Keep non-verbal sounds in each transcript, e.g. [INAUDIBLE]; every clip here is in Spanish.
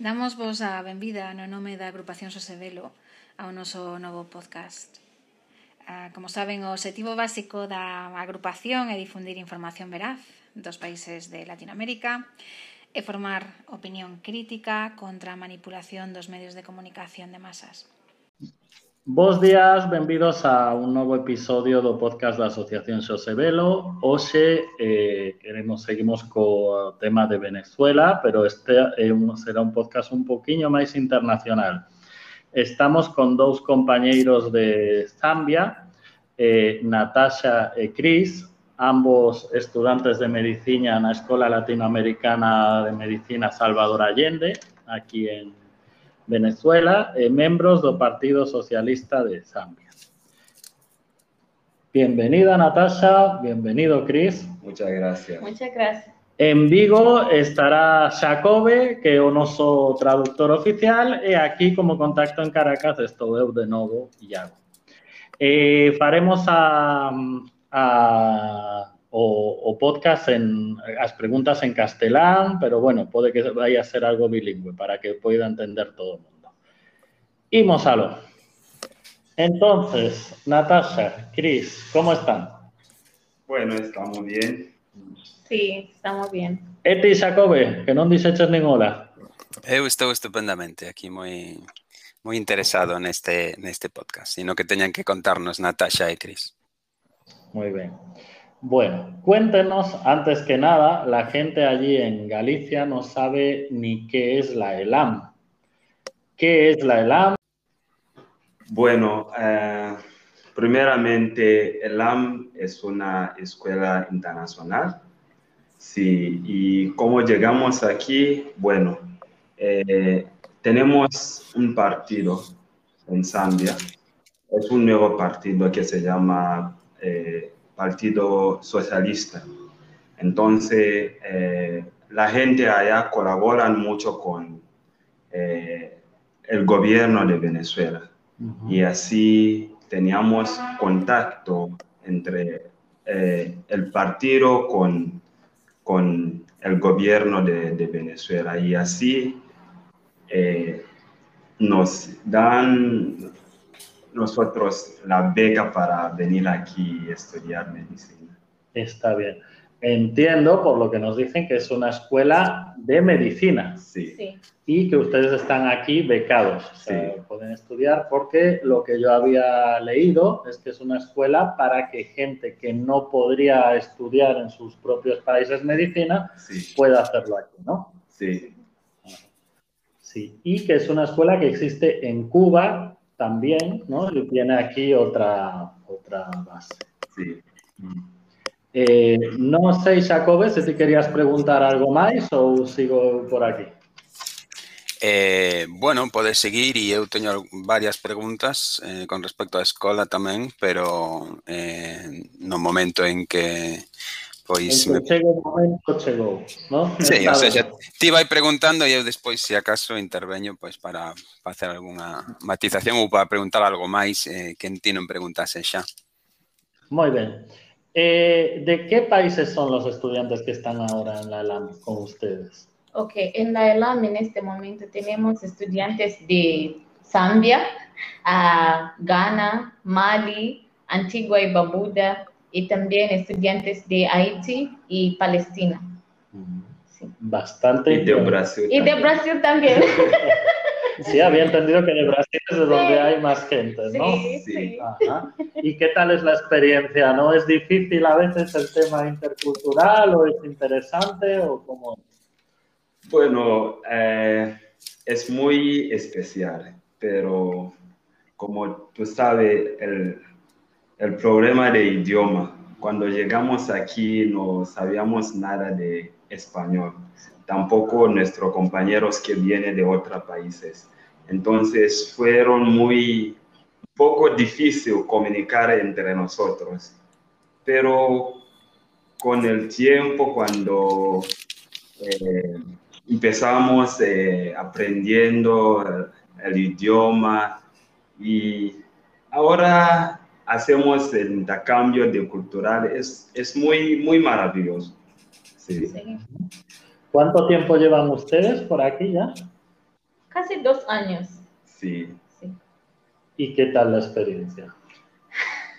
Damos vos a benvida no nome da agrupación Sosevelo ao noso novo podcast. Ah, como saben, o objetivo básico da agrupación é difundir información veraz dos países de Latinoamérica e formar opinión crítica contra a manipulación dos medios de comunicación de masas. Bos días, benvidos a un novo episodio do podcast da Asociación Xosé Velo. Hoxe eh, queremos seguimos co tema de Venezuela, pero este é eh, un, será un podcast un poquinho máis internacional. Estamos con dous compañeiros de Zambia, eh, Natasha e Cris, ambos estudantes de medicina na Escola Latinoamericana de Medicina Salvador Allende, aquí en Venezuela e membros do Partido Socialista de Zambia. Bienvenida Natasha, bienvenido Chris. Muchas gracias. Muchas gracias. En Vigo estará Jacobe, que é o noso traductor oficial, e aquí como contacto en Caracas estou eu de novo, Iago. Eh, faremos a, a o, o podcast en as preguntas en castelán, pero bueno, pode que vaya a ser algo bilingüe para que poida entender todo o mundo. Imos alo. Entonces, Natasha, Cris, ¿cómo están? Bueno, estamos bien. Sí, estamos bien. E ti, Jacobe, que non dixeches nin hola. Eu estou estupendamente aquí moi moi interesado neste neste podcast, sino que teñan que contarnos Natasha e Cris. Muy bien. Bueno, cuéntenos, antes que nada, la gente allí en Galicia no sabe ni qué es la ELAM. ¿Qué es la ELAM? Bueno, eh, primeramente, ELAM es una escuela internacional. Sí, y cómo llegamos aquí, bueno, eh, tenemos un partido en Zambia. Es un nuevo partido que se llama eh, Partido Socialista. Entonces, eh, la gente allá colabora mucho con eh, el gobierno de Venezuela. Y así teníamos contacto entre eh, el partido con, con el gobierno de, de Venezuela. Y así nos dan nosotros la beca para venir aquí y estudiar medicina. Está bien. Entiendo por lo que nos dicen que es una escuela de medicina. Sí. Sí. Y que ustedes están aquí becados. O sea, Sí. pueden estudiar porque lo que yo había leído es que es una escuela para que gente que no podría estudiar en sus propios países medicina Sí, pueda hacerlo aquí, ¿no? sí, Sí. Y que es una escuela que existe en Cuba también, ¿no? Y tiene aquí otra, otra base. Sí. Eh, no sei, Xacobes, se ti querías preguntar algo máis ou sigo por aquí. Eh, bueno, podes seguir e eu teño varias preguntas eh, con respecto á escola tamén, pero eh, no momento en que pois me... que chega o momento, chegou, ¿no? Sí, o sea, ti vai preguntando e eu despois, se acaso, interveño pois para facer algunha matización ou para preguntar algo máis eh, que en ti non preguntase xa. Moi ben. Eh, ¿De qué países son los estudiantes que están ahora en la LAM con ustedes? Ok, en la ELAM en este momento tenemos estudiantes de Zambia, a Ghana, Mali, Antigua y Barbuda y también estudiantes de Haití y Palestina. Sí. Bastante. Y de Brasil. Y de también. Brasil también. [LAUGHS] Sí, había entendido que de Brasil es de donde Sí. hay más gente, ¿no? Sí, Sí. sí. Ajá. ¿Y qué tal es la experiencia? ¿No es difícil a veces el tema intercultural o es interesante o cómo? Bueno, eh, es muy especial, pero como tú sabes, el, el problema de idioma, cuando llegamos aquí no sabíamos nada de español, tampoco nuestros compañeros que vienen de otros países. Entonces fueron muy poco difícil comunicar entre nosotros, pero con el tiempo cuando eh, empezamos eh, aprendiendo el, el idioma y ahora hacemos el intercambio de cultural, es, es muy, muy maravilloso. Sí. Sí. ¿Cuánto tiempo llevan ustedes por aquí ya? casi dos años. Sí. sí. ¿Y qué tal la experiencia?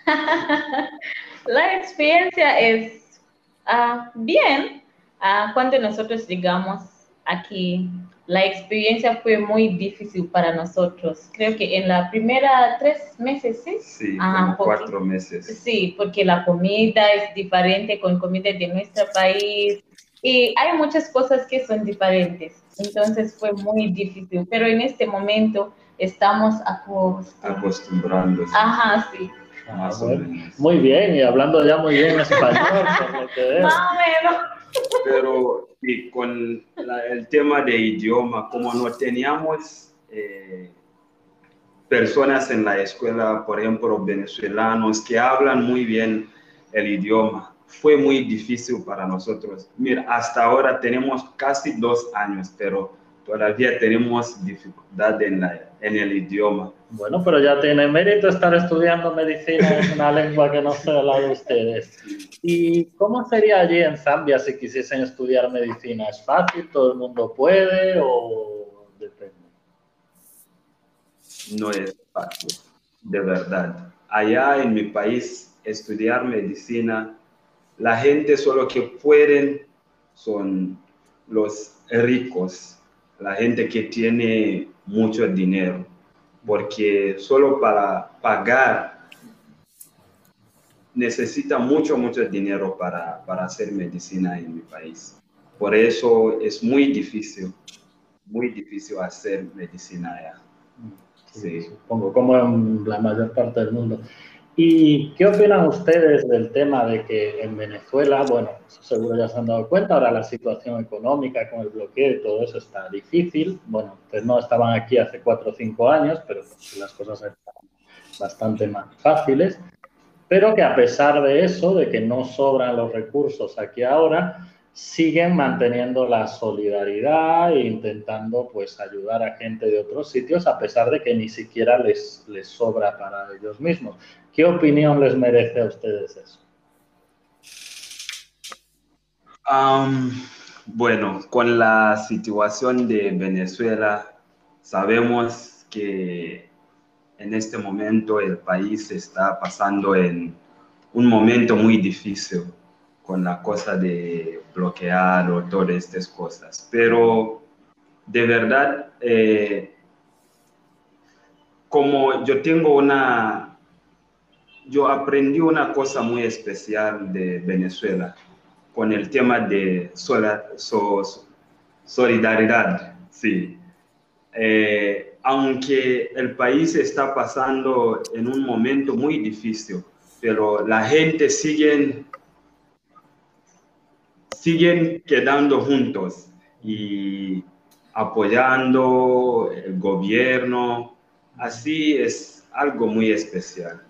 [LAUGHS] la experiencia es uh, bien. Uh, cuando nosotros llegamos aquí, la experiencia fue muy difícil para nosotros. Creo que en la primera tres meses, ¿sí? Sí, Ajá, cuatro meses. Sí, porque la comida es diferente con comida de nuestro país y hay muchas cosas que son diferentes. Entonces fue muy difícil, pero en este momento estamos acostumbrando. Ajá, sí. Ah, muy bien, y hablando ya muy bien español, Más o menos. Pero y con el tema de idioma, como no teníamos eh, personas en la escuela, por ejemplo, venezolanos, que hablan muy bien el idioma, fue muy difícil para nosotros. Mira, hasta ahora tenemos casi dos años, pero todavía tenemos dificultad en, la, en el idioma. Bueno, pero ya tiene mérito estar estudiando medicina en una [LAUGHS] lengua que no sea la de ustedes. ¿Y cómo sería allí en Zambia si quisiesen estudiar medicina? ¿Es fácil? ¿Todo el mundo puede o depende? No es fácil, de verdad. Allá en mi país, estudiar medicina, la gente solo que pueden son los ricos, la gente que tiene mucho dinero, porque solo para pagar necesita mucho, mucho dinero para, para hacer medicina en mi país. Por eso es muy difícil, muy difícil hacer medicina allá. Sí, Supongo, como en la mayor parte del mundo. ¿Y qué opinan ustedes del tema de que en Venezuela, bueno, seguro ya se han dado cuenta, ahora la situación económica con el bloqueo y todo eso está difícil. Bueno, ustedes no estaban aquí hace cuatro o cinco años, pero las cosas están bastante más fáciles. Pero que a pesar de eso, de que no sobran los recursos aquí ahora, siguen manteniendo la solidaridad e intentando pues ayudar a gente de otros sitios a pesar de que ni siquiera les, les sobra para ellos mismos. ¿Qué opinión les merece a ustedes eso? bueno, con la situación de Venezuela, sabemos que en este momento el país está pasando en un momento muy difícil con la cosa de bloquear o todas estas cosas. Pero de verdad, eh, como yo tengo una, yo aprendí una cosa muy especial de Venezuela con el tema de solidaridad, sí. Eh, aunque el país está pasando en un momento muy difícil, pero la gente sigue siguen quedando juntos y apoyando el gobierno. Así es algo muy especial.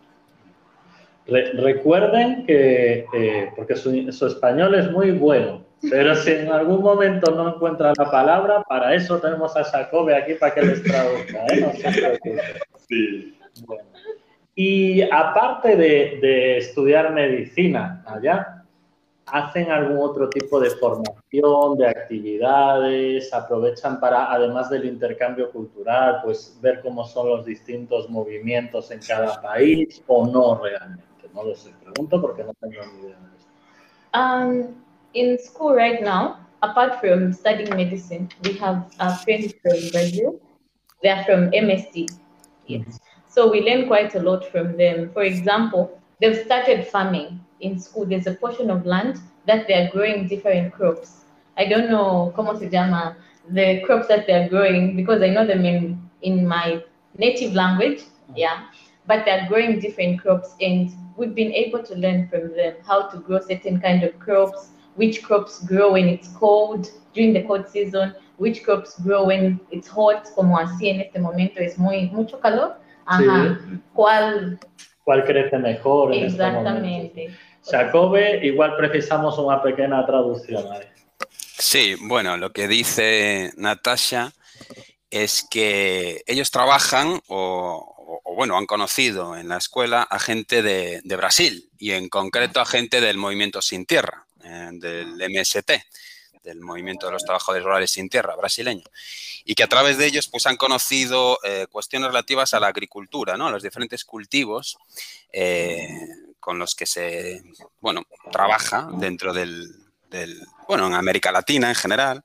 recuerden que, eh, porque su, español es muy bueno, pero si en algún momento no encuentran la palabra, para eso tenemos a Jacobe aquí para que les traduzca. ¿eh? sí. Y aparte de, de estudiar medicina allá, hacen algún otro tipo de formación, de actividades, aprovechan para, además del intercambio cultural, pues ver cómo son los distintos movimientos en cada país o no realmente. No lo sé, pregunto porque no tengo ni idea de esto. Um, in school right now, apart from studying medicine, we have a friends from Brazil. They are from MST. Yes. So we learn quite a lot from them. For example, they've started farming. in school, there's a portion of land that they're growing different crops. I don't know cómo se llama the crops that they're growing because I know them in, in my native language, mm. yeah, but they're growing different crops and we've been able to learn from them how to grow certain kind of crops, which crops grow when it's cold, during the cold season, which crops grow when it's hot, como así en este momento es muy, mucho calor. Ajá. Sí. ¿Cuál? ¿Cuál crece mejor? En Exactamente. Este Jacobe, igual precisamos una pequeña traducción. Sí, bueno, lo que dice Natasha es que ellos trabajan o, bueno, han conocido en la escuela a gente de, Brasil y en concreto a gente del Movimiento Sin Tierra, eh, del MST. Del movimiento de los trabajadores rurales sin tierra brasileño, y que a través de ellos pues, han conocido eh, cuestiones relativas a la agricultura, ¿no? a los diferentes cultivos eh, con los que se bueno, trabaja dentro del, bueno, en América Latina en general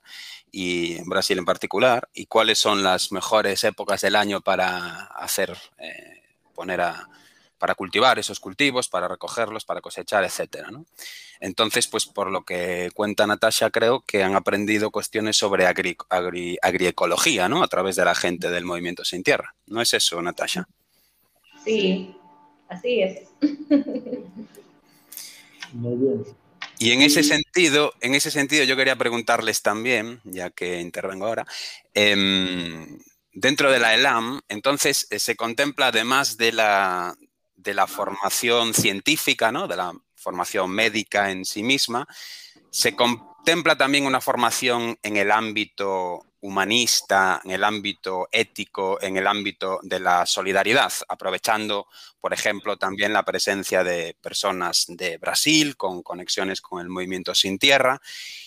y en Brasil en particular, y cuáles son las mejores épocas del año para hacer, eh, poner a, para cultivar esos cultivos, para recogerlos, para cosechar, etcétera. Entonces, pues por lo que cuenta Natasha, creo que han aprendido cuestiones sobre agriecología, ¿no? A través de la gente del Movimiento Sin Tierra. ¿No es eso, Natasha? Sí, así es. Muy bien. Y en ese sentido, en ese sentido, yo quería preguntarles también, ya que intervengo ahora, em, dentro de la ELAM, entonces eh, se contempla además de la, de la formación científica, ¿no? de la formación médica en sí misma, se contempla también una formación en el ámbito humanista, en el ámbito ético, en el ámbito de la solidaridad, aprovechando, por ejemplo, también la presencia de personas de Brasil con conexiones con el movimiento sin tierra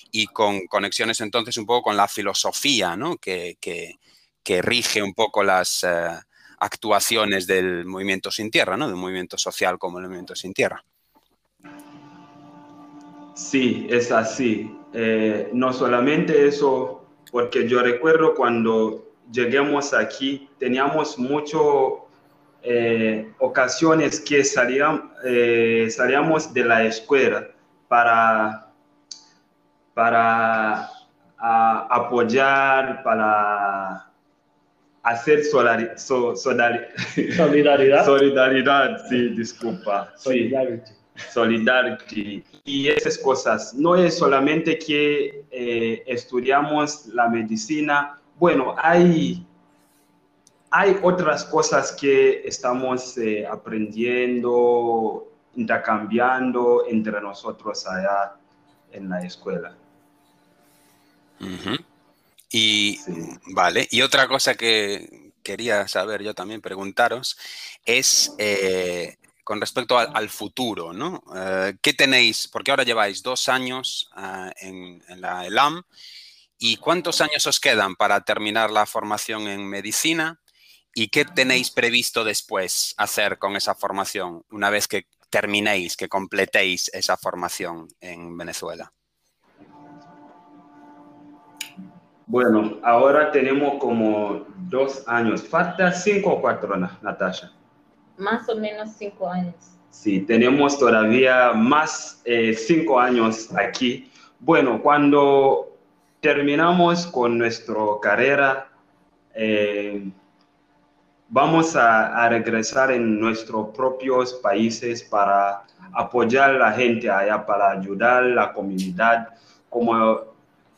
y con conexiones entonces un poco con la filosofía ¿no? que, rige un poco las eh, actuaciones del movimiento sin tierra, ¿no? del movimiento social como el movimiento sin tierra. Sí, es así. Eh, no solamente eso porque yo recuerdo cuando llegamos aquí, teníamos muchas eh, ocasiones que salíamos, eh, salíamos de la escuela para, para apoyar, para hacer solidaridad. [LAUGHS] Solidaridad, sí, disculpa. Solidarity. Solidarity y esas cosas. No es solamente que eh, estudiamos la medicina, bueno, hay, hay otras cosas que estamos eh, aprendiendo, intercambiando entre nosotros allá en la escuela. Y vale, y otra cosa que quería saber yo también, preguntaros, es eh, con respecto al, futuro, ¿no? Eh, ¿Qué tenéis? Porque ahora lleváis dos años eh, en, la ELAM y ¿cuántos años os quedan para terminar la formación en medicina? ¿Y qué tenéis previsto después hacer con esa formación una vez que terminéis, que completéis esa formación en Venezuela? Bueno, ahora tenemos como dos años. Falta cinco o cuatro, Natasha más o menos cinco años. Sí, tenemos todavía más eh, cinco años aquí. Bueno, cuando terminamos con nuestra carrera, eh, vamos a, regresar en nuestros propios países para apoyar a la gente allá, para ayudar a la comunidad. Como,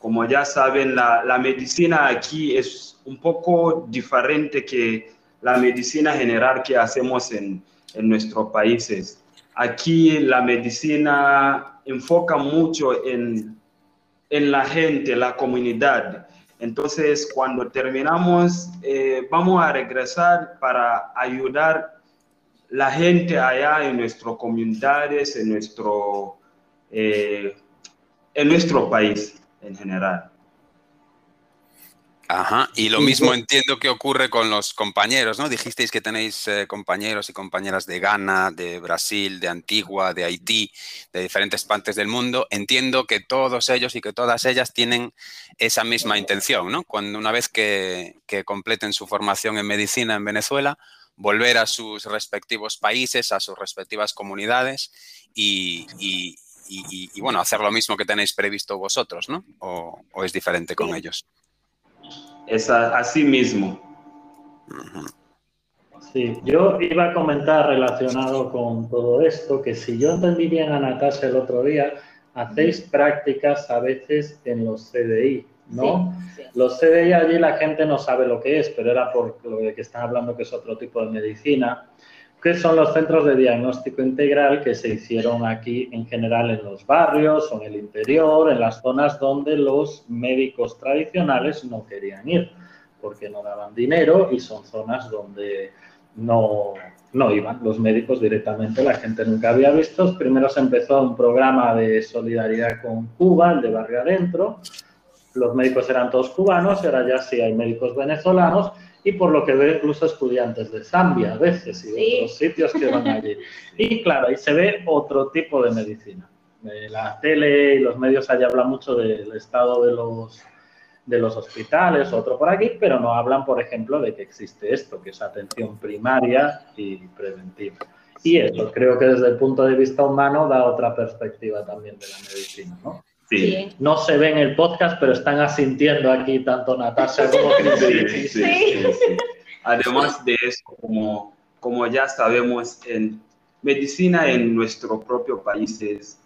como ya saben, la, medicina aquí es un poco diferente que la medicina general que hacemos en, en nuestros países. Aquí la medicina enfoca mucho en, en la gente, la comunidad. Entonces, cuando terminamos, eh, vamos a regresar para ayudar la gente allá en nuestras comunidades, en nuestro, eh, en nuestro país en general. Ajá, y lo mismo entiendo que ocurre con los compañeros, ¿no? Dijisteis que tenéis eh, compañeros y compañeras de Ghana, de Brasil, de Antigua, de Haití, de diferentes partes del mundo. Entiendo que todos ellos y que todas ellas tienen esa misma intención, ¿no? Cuando una vez que, completen su formación en medicina en Venezuela, volver a sus respectivos países, a sus respectivas comunidades y, bueno, hacer lo mismo que tenéis previsto vosotros, ¿no? ¿O, o es diferente con ellos? es así mismo. Sí, yo iba a comentar relacionado con todo esto que si yo entendí bien a Natasha el otro día, hacéis prácticas a veces en los CDI, ¿no? Los CDI allí la gente no sabe lo que es, pero era por lo de que están hablando que es otro tipo de medicina que son los centros de diagnóstico integral que se hicieron aquí en general en los barrios o en el interior, en las zonas donde los médicos tradicionales no querían ir, porque no daban dinero y son zonas donde no, no iban los médicos directamente, la gente nunca había visto. Primero se empezó un programa de solidaridad con Cuba, el de Barrio Adentro. Los médicos eran todos cubanos, ahora ya sí hay médicos venezolanos y por lo que veo incluso estudiantes de Zambia a veces y de otros sitios que van allí. [LAUGHS] Y claro, ahí se ve otro tipo de medicina. La tele y los medios allá hablan mucho del estado de los de los hospitales, otro por aquí, pero no hablan, por ejemplo, de que existe esto, que es atención primaria y preventiva. Y eso creo que desde el punto de vista humano da otra perspectiva también de la medicina, ¿no? Sí. No se ve en el podcast, pero están asintiendo aquí tanto Natasha como Cris. Sí, sí, sí, Además de eso, como, como ya sabemos, en medicina en nuestro propio país es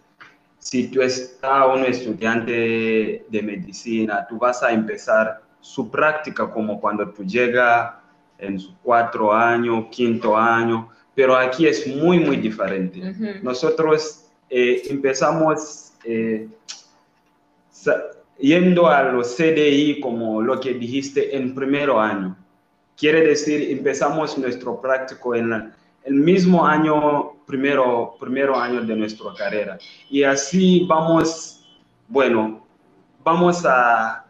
si tú estás un estudiante de medicina, tú vas a empezar su práctica como cuando tú llegas en su cuatro años, quinto año, pero aquí es muy, muy diferente. Nosotros eh, empezamos eh, yendo a los CDI como lo que dijiste en primer año. Quiere decir, empezamos nuestro práctico en el mismo año primero, primero año de nuestra carrera. Y así vamos, bueno, vamos a,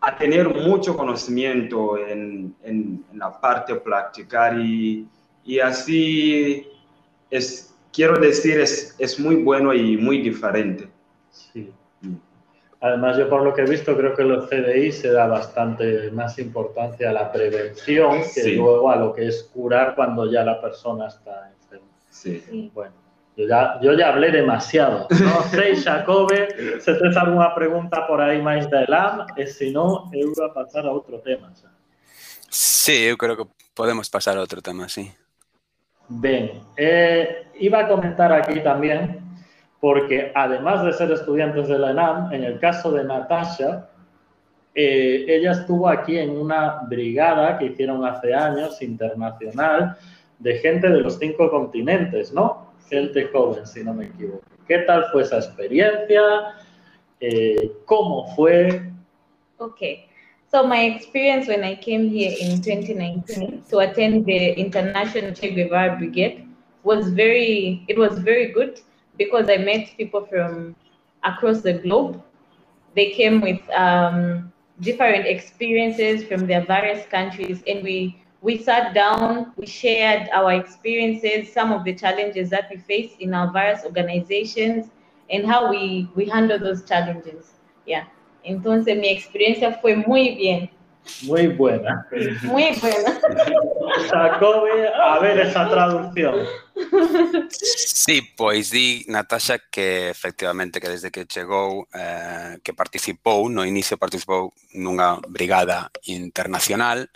a tener mucho conocimiento en, en, la parte practicar y, y, así es, quiero decir, es, es muy bueno y muy diferente. Sí. Además, yo por lo que he visto, creo que los CDI se da bastante más importancia a la prevención que luego a lo que es curar cuando ya la persona está Sí. Bueno, yo ya, yo ya hablé demasiado. No [LAUGHS] sé, Jacobe, se te alguna pregunta por ahí más de LAM, y si no, eu a pasar a otro tema. Sí, yo creo que podemos pasar a otro tema, sí. Bien, eh, iba a comentar aquí también, porque además de ser estudiantes de la ENAM, en el caso de Natasha, eh, ella estuvo aquí en una brigada que hicieron hace años, internacional, de gente de los cinco continentes, ¿no? Gente joven, si no me equivoco. ¿Qué tal fue esa experiencia? Eh, ¿Cómo fue? Okay. So my experience when I came here in 2019 to attend the International Che Guevara Brigade was very, it was very good because I met people from across the globe. They came with um, different experiences from their various countries and we we sat down, we shared our experiences, some of the challenges that we face in our various organizations, and how we, we handle those challenges. Yeah. Entonces, mi experiencia fue muy bien. Muy buena. Muy buena. Sacó a ver esa traducción. Sí, pois di Natasha que efectivamente que desde que chegou eh, que participou, no inicio participou nunha brigada internacional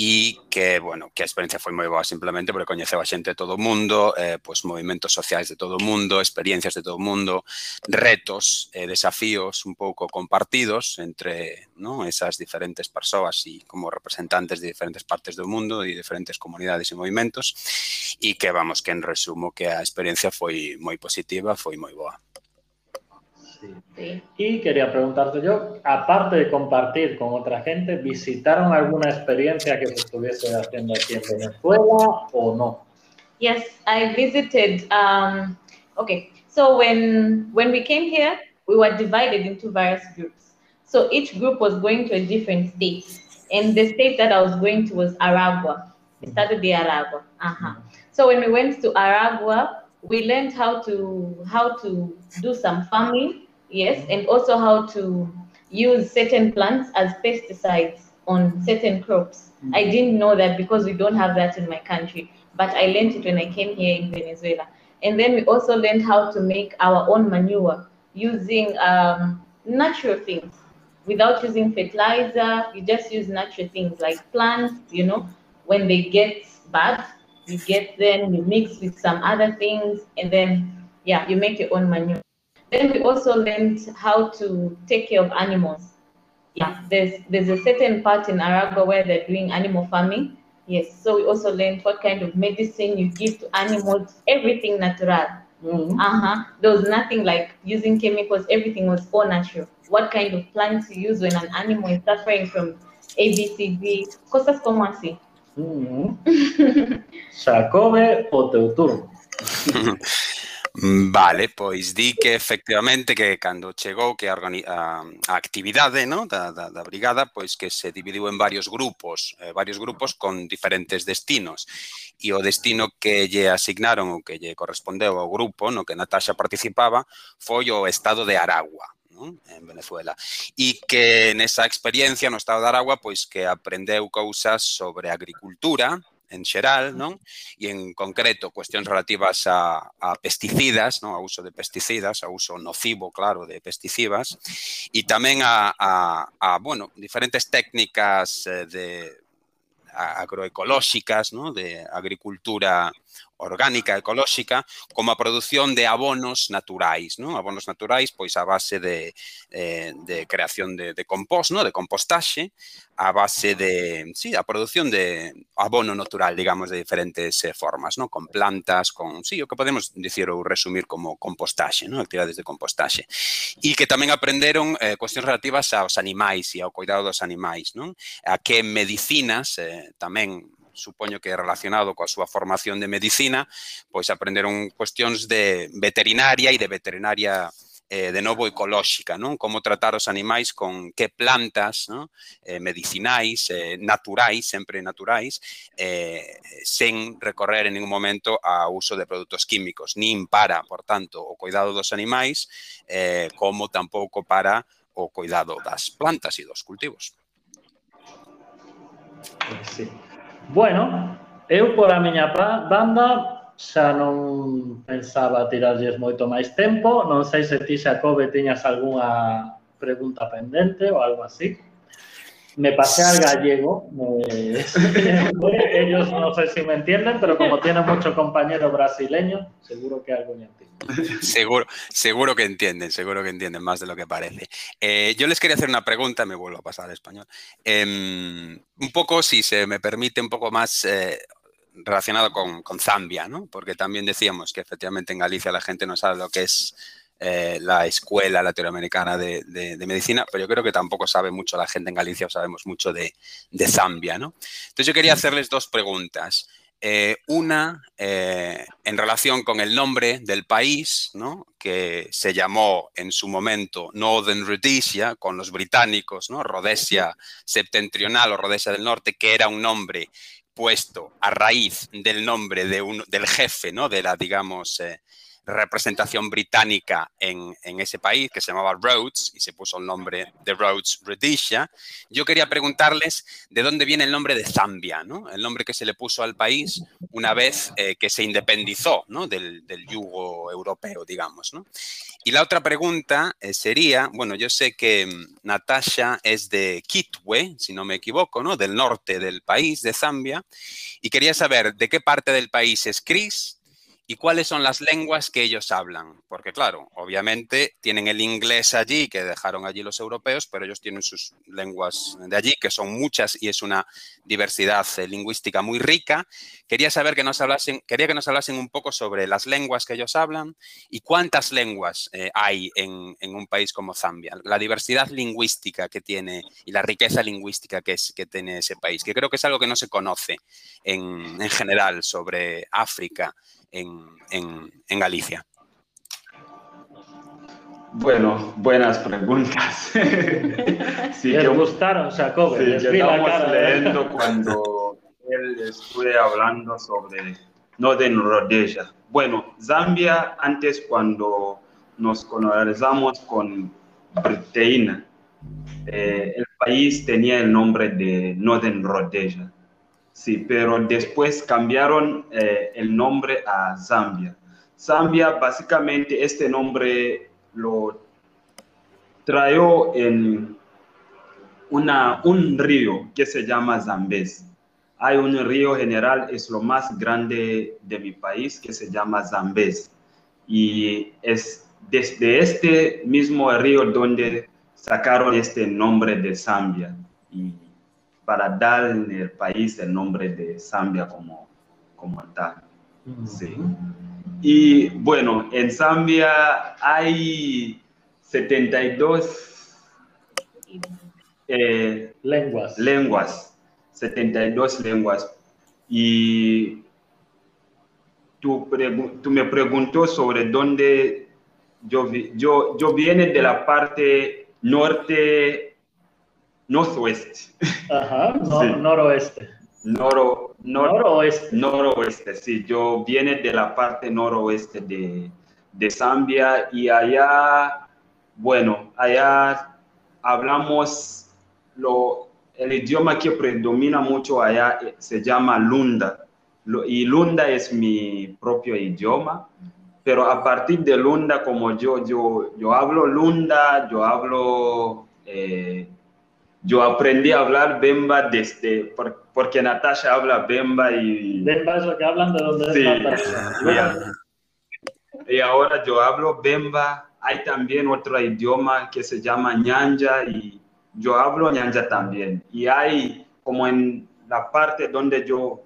e que, bueno, que a experiencia foi moi boa simplemente porque coñeceu a xente de todo o mundo, eh, pois movimentos sociais de todo o mundo, experiencias de todo o mundo, retos, eh, desafíos un pouco compartidos entre ¿no? esas diferentes persoas e como representantes de diferentes partes do mundo e diferentes comunidades e movimentos e que, vamos, que en resumo que a experiencia foi moi positiva, foi moi boa. Y quería preguntarte yo, aparte de compartir con otra gente, ¿visitaron alguna experiencia que se estuviese haciendo aquí en Venezuela o no? Yes, I visited. Um, okay, so when when we came here, we were divided into various groups. So each group was going to a different state, and the state that I was going to was Aragua. We started the Aragua. Uh-huh. So when we went to Aragua, we learned how to how to do some farming yes, and also how to use certain plants as pesticides on certain crops. Mm-hmm. I didn't know that because we don't have that in my country, but I learned it when I came here in Venezuela. And then we also learned how to make our own manure using um, natural things without using fertilizer. You just use natural things like plants, you know, when they get bad, you get them, you mix with some other things, and then, yeah, you make your own manure. Then we also learned how to take care of animals. Yeah, there's there's a certain part in Aragua where they're doing animal farming. Yes, so we also learned what kind of medicine you give to animals, everything natural. Mm-hmm. Uh-huh. There was nothing like using chemicals, everything was all natural. What kind of plants you use when an animal is suffering from ABCD, cosas como así. Mm-hmm. [LAUGHS] Xacobe, o teu turno. [LAUGHS] Vale, pois di que efectivamente que cando chegou que a, a, a actividade no, da, da, da brigada, pois que se dividiu en varios grupos, eh, varios grupos con diferentes destinos. E o destino que lle asignaron ou que lle correspondeu ao grupo no que Natasha participaba foi o estado de Aragua, en Venezuela. E que nesa experiencia no estado de Aragua pois que aprendeu cousas sobre agricultura, en xeral, non? E en concreto cuestións relativas a, a pesticidas, non? A uso de pesticidas, a uso nocivo, claro, de pesticidas, e tamén a, a, a bueno, diferentes técnicas eh, de agroecolóxicas, ¿no? de agricultura orgánica ecolóxica como a produción de abonos naturais, non? Abonos naturais pois a base de, eh, de creación de, de compost, non? De compostaxe, a base de, sí, a produción de abono natural, digamos, de diferentes eh, formas, non? Con plantas, con, sí, o que podemos dicir ou resumir como compostaxe, non? Actividades de compostaxe. E que tamén aprenderon eh, cuestións relativas aos animais e ao cuidado dos animais, non? A que medicinas eh, tamén supoño que relacionado coa súa formación de medicina, pois aprenderon cuestións de veterinaria e de veterinaria eh, de novo ecolóxica, non? Como tratar os animais con que plantas, non? Eh, medicinais, eh, naturais, sempre naturais, eh, sen recorrer en ningún momento ao uso de produtos químicos, nin para, por tanto, o cuidado dos animais, eh, como tampouco para o cuidado das plantas e dos cultivos. Sí. Bueno, eu por a miña banda xa non pensaba tirarlles moito máis tempo. Non sei se ti, Xacobe, tiñas algunha pregunta pendente ou algo así. Me pasé al gallego. [LAUGHS] ellos no sé si me entienden, pero como tienen mucho compañero brasileño, seguro que algo me entienden. Seguro, seguro que entienden, seguro que entienden más de lo que parece. Eh, yo les quería hacer una pregunta, me vuelvo a pasar al español. Em, un poco, si se me permite, un poco más eh, relacionado con, con Zambia, ¿no? Porque también decíamos que efectivamente en Galicia la gente no sabe lo que es eh, la escuela latinoamericana de, medicina, pero yo creo que tampoco sabe mucho la gente en Galicia o sabemos mucho de, Zambia, ¿no? Entonces yo quería hacerles dos preguntas. Eh, una eh, en relación con el nombre del país, ¿no? que se llamó en su momento Northern Rhodesia, con los británicos, ¿no? Rhodesia septentrional o Rhodesia del Norte, que era un nombre puesto a raíz del nombre de un, del jefe, ¿no? de la, digamos, representación británica en, ese país que se llamaba Rhodes y se puso el nombre de Rhodes Rhodesia. Yo quería preguntarles de dónde viene el nombre de Zambia, ¿no? el nombre que se le puso al país una vez eh, que se independizó ¿no? del, yugo europeo, digamos. ¿no? Y la otra pregunta eh, sería, bueno, yo sé que mm, Natasha es de Kitwe, si no me equivoco, ¿no? del norte del país, de Zambia, y quería saber de qué parte del país es Chris, ¿Y cuáles son las lenguas que ellos hablan? Porque claro, obviamente tienen el inglés allí que dejaron allí los europeos, pero ellos tienen sus lenguas de allí, que son muchas y es una diversidad eh, lingüística muy rica. Quería saber que nos hablasen, quería que nos hablasen un poco sobre las lenguas que ellos hablan y cuántas lenguas eh, hay en, un país como Zambia, la diversidad lingüística que tiene y la riqueza lingüística que, tiene ese país, que creo que es algo que no se conoce en general sobre África en, en, Galicia? Bueno, buenas preguntas. [LAUGHS] sí, ¿Te gustaron, Jacob? Sí, estamos ¿eh? leyendo cuando él estuve hablando sobre Northern Rhodesia. Bueno, Zambia, antes cuando nos colonizamos con Britaina, eh, el país tenía el nombre de Northern Rhodesia. Sí, pero después cambiaron eh, el nombre a Zambia. Zambia, básicamente, este nombre lo trajo en una, un río que se llama Zambés. Hay un río general, es lo más grande de mi país, que se llama Zambés. Y es desde este mismo río donde sacaron este nombre de Zambia. Para dar en el país el nombre de Zambia como, como tal. Sí. Y bueno, en Zambia hay 72 lenguas. lenguas, 72 lenguas. Y tú, tú me preguntó sobre dónde yo, yo, yo viene de la parte norte, northwest. Ajá, noroeste. Noro, noroeste. Noroeste, sí. Yo viene de la parte noroeste de, de Zambia y allá, bueno, allá hablamos lo, el idioma que predomina mucho allá eh, se llama Lunda. Y Lunda es mi propio idioma, pero a partir de Lunda, como yo, yo, yo hablo Lunda, yo hablo, eh, yo aprendí a hablar Bemba desde, porque Natasha habla Bemba y... Bemba es lo que hablan de donde sí, Natasha. [LAUGHS] Y ahora yo hablo Bemba, hay también otro idioma que se llama Nyanja y yo hablo ñanja también. Y hay, como en la parte donde yo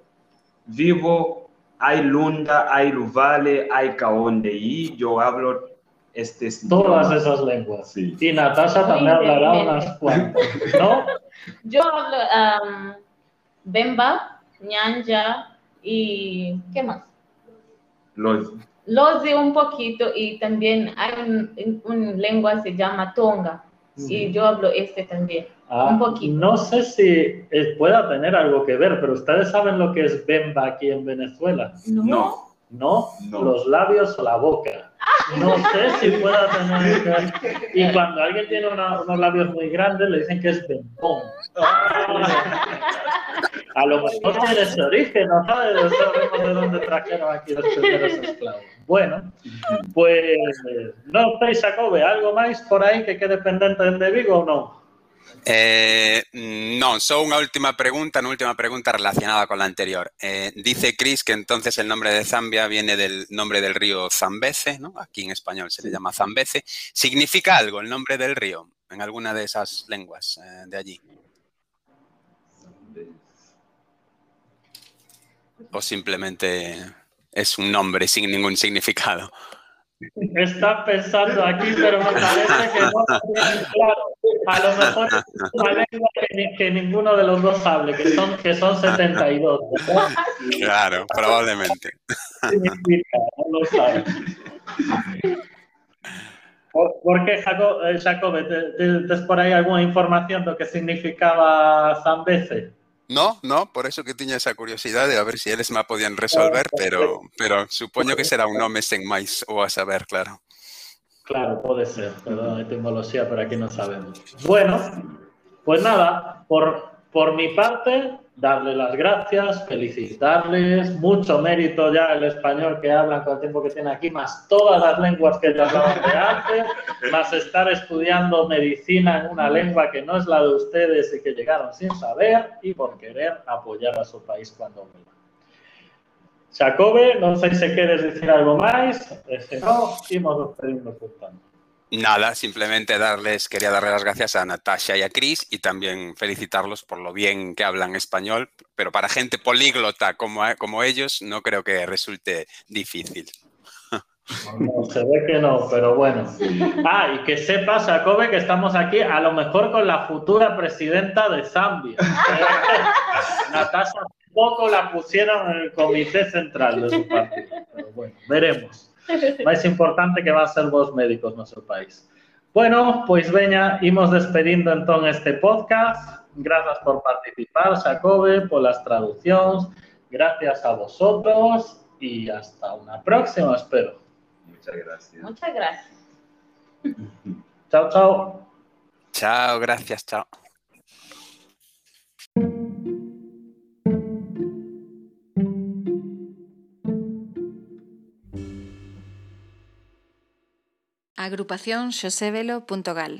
vivo, hay Lunda, hay Luvale, hay Kaonde, y yo hablo este Todas esas lenguas. Sí. Y Natasha también hablará unas cuantas, ¿no? [LAUGHS] Yo hablo um, Bemba, Ñanja y ¿qué más? Los. Los de un poquito y también hay un, un lengua se llama Tonga y yo hablo este también. Ah, un poquito. No sé si pueda tener algo que ver, pero ustedes saben lo que es Bemba aquí en Venezuela. No. No, los labios o la boca. No sé si pueda tener. Y cuando alguien tiene unos labios muy grandes, le dicen que es bembón. A lo mejor tiene ese origen, no sabes de dónde trajeron aquí los primeros esclavos. Bueno, pues no sé, Jacobe, ¿algo más por aí que quede pendente de Vigo ou non? Eh, no, solo una última pregunta, una última pregunta relacionada con la anterior. Eh, dice Chris que entonces el nombre de Zambia viene del nombre del río Zambeze, ¿no? Aquí en español se le llama Zambeze. ¿Significa algo el nombre del río en alguna de esas lenguas eh, de allí? ¿O simplemente es un nombre sin ningún significado. Está pensando aquí, pero me parece que no claro. A lo mejor es una lengua que, ninguno de los dos hable, que son, que son 72. Claro, probablemente. No lo sabe. ¿Por qué, Jacob, eh, Jacob ¿tienes por ahí alguna información de lo que significaba Zambeze? No, no, por eso que tenía esa curiosidad de a ver si ellos me podían resolver, pero, pero supongo que será un nombre sin más o a saber, claro. Claro, puede ser, perdón, etimología, pero aquí no sabemos. Bueno, pues nada, por, por mi parte, darle las gracias, felicitarles, mucho mérito ya el español que hablan con el tiempo que tiene aquí, más todas las lenguas que ya hablaban de antes, más estar estudiando medicina en una lengua que no es la de ustedes y que llegaron sin saber y por querer apoyar a su país cuando vuelvan. Jacobe, no sé si quieres decir algo más, si no, íbamos despediendo por tanto. Nada, simplemente darles, quería darle las gracias a Natasha y a Chris y también felicitarlos por lo bien que hablan español, pero para gente políglota como, como ellos no creo que resulte difícil. No, se ve que no, pero bueno. Ah, y que sepa, Jacobe, que estamos aquí a lo mejor con la futura presidenta de Zambia. [LAUGHS] Natasha poco la pusieron en el comité central de su partido. Pero bueno, veremos. [LAUGHS] Más importante que va a ser vos médicos en nuestro país. Bueno, pues veña, imos despedindo entón este podcast. Gracias por participar, Jacobe, por las traducciones. Gracias a vosotros y hasta una próxima, espero. Muchas gracias. Muchas gracias. chao, chao. Chao, gracias, chao. Agrupación xosevelo.gal